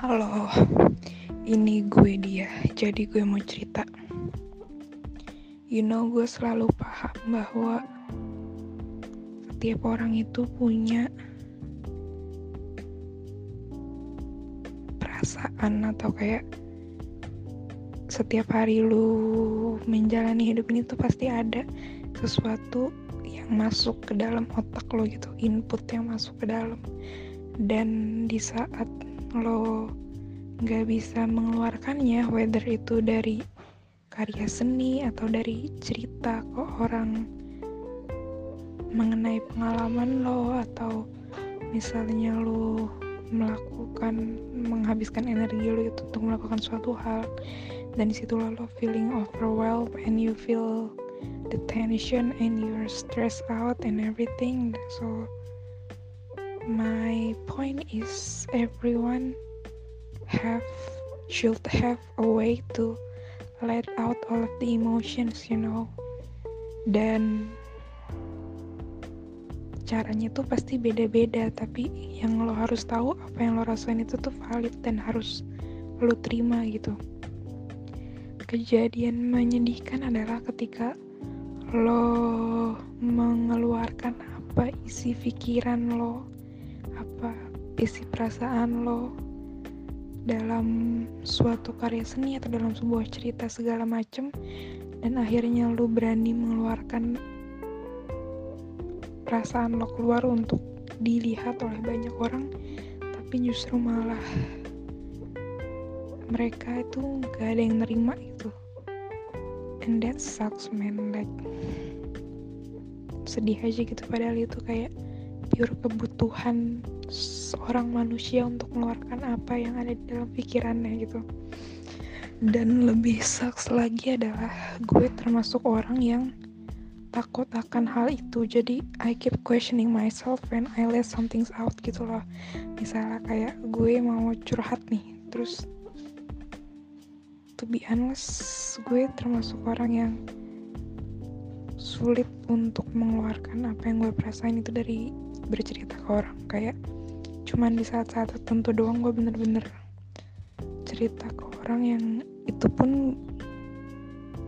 Halo, ini gue dia. Jadi gue mau cerita. You know, gue selalu paham bahwa setiap orang itu punya perasaan atau kayak setiap hari lu menjalani hidup ini tuh pasti ada sesuatu yang masuk ke dalam otak lo gitu, input yang masuk ke dalam. Dan di saat lo nggak bisa mengeluarkannya whether itu dari karya seni atau dari cerita ke orang mengenai pengalaman lo atau misalnya lo melakukan menghabiskan energi lo itu untuk melakukan suatu hal dan di situ lo feeling overwhelmed and you feel the tension and you're stressed out and everything so my point is everyone have should have a way to let out all of the emotions you know. Dan caranya tuh pasti beda-beda tapi yang lo harus tahu apa yang lo rasain itu tuh valid dan harus lo terima gitu. Kejadian menyedihkan adalah ketika lo mengeluarkan apa isi pikiran lo apa isi perasaan lo dalam suatu karya seni atau dalam sebuah cerita segala macem dan akhirnya lo berani mengeluarkan perasaan lo keluar untuk dilihat oleh banyak orang tapi justru malah mereka itu gak ada yang nerima itu and that sucks man. Like sedih aja gitu. Padahal itu kayak pure kebutuhan seorang manusia untuk mengeluarkan apa yang ada di dalam pikirannya gitu. Dan lebih sucks lagi adalah gue termasuk orang yang takut akan hal itu. Jadi I keep questioning myself when I let something out gitu loh. Misalnya kayak gue mau curhat nih terus to be honest gue termasuk orang yang sulit untuk mengeluarkan apa yang gue perasain itu dari bercerita ke orang. Kayak cuman di saat-saat tertentu doang gue bener-bener cerita ke orang yang itu pun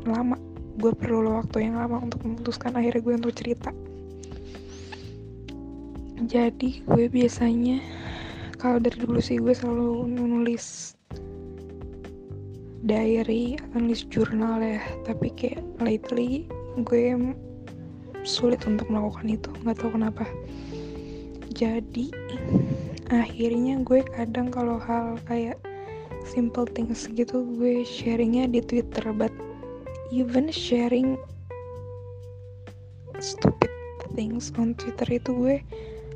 lama. Gue perlu waktu yang lama untuk memutuskan akhirnya gue untuk cerita. Jadi gue biasanya kalau dari dulu sih gue selalu nulis diary atau nulis jurnal ya. Tapi kayak lately gue sulit untuk melakukan itu. Nggak tahu kenapa. Jadi akhirnya gue kadang kalau hal kayak simple things gitu gue sharingnya di Twitter. But even sharing stupid things on Twitter itu gue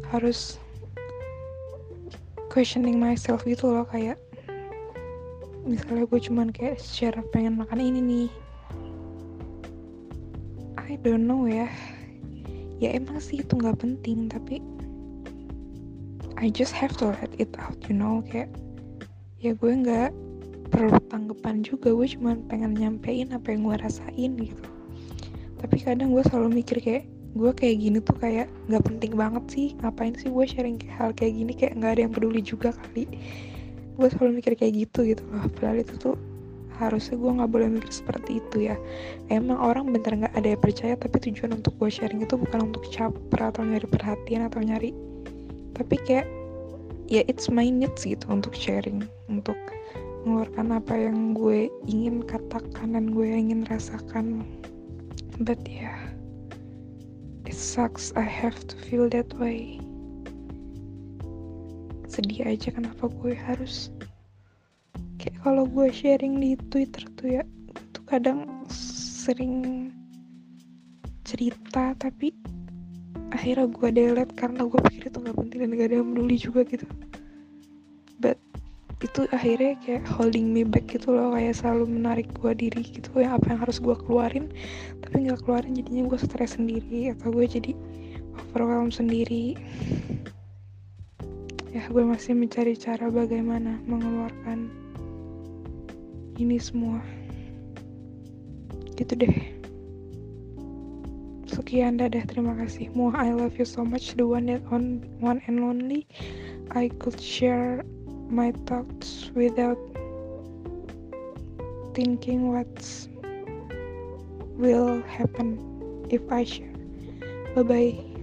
harus questioning myself gitu loh. Kayak misalnya gue cuman kayak share pengen makan ini nih I don't know ya. Ya emang sih itu nggak penting tapi I just have to let it out you know kayak ya gue nggak perlu tanggapan juga gue cuma pengen nyampein apa yang gue rasain gitu. Tapi kadang gue selalu mikir kayak gue kayak gini tuh kayak nggak penting banget sih ngapain sih gue sharing hal kayak gini kayak nggak ada yang peduli juga kali. Gue selalu mikir kayak gitu gitu loh padahal itu tuh harusnya gue nggak boleh mikir seperti itu ya. Emang orang bener nggak ada yang percaya tapi tujuan untuk gue sharing itu bukan untuk caper atau nyari perhatian atau nyari tapi kayak ya it's my needs gitu untuk sharing untuk mengeluarkan apa yang gue ingin katakan dan gue ingin rasakan. But yeah, it sucks. I have to feel that way. Sedih aja kenapa gue harus kayak kalau gue sharing di Twitter tuh ya tuh kadang sering cerita tapi akhirnya gue delete karena gue pikir itu nggak penting dan gak ada yang peduli juga gitu. But itu akhirnya kayak holding me back gitu loh kayak selalu menarik gue diri gitu yang apa yang harus gue keluarin. Tapi nggak keluarin jadinya gue stres sendiri atau gue jadi overwhelmed sendiri. Ya gue masih mencari cara bagaimana mengeluarkan ini semua. Gitu deh. Sekian dadah terima kasih. Muah I love you so much. The one that on one and only. I could share my thoughts without thinking what's will happen if I share. Bye bye.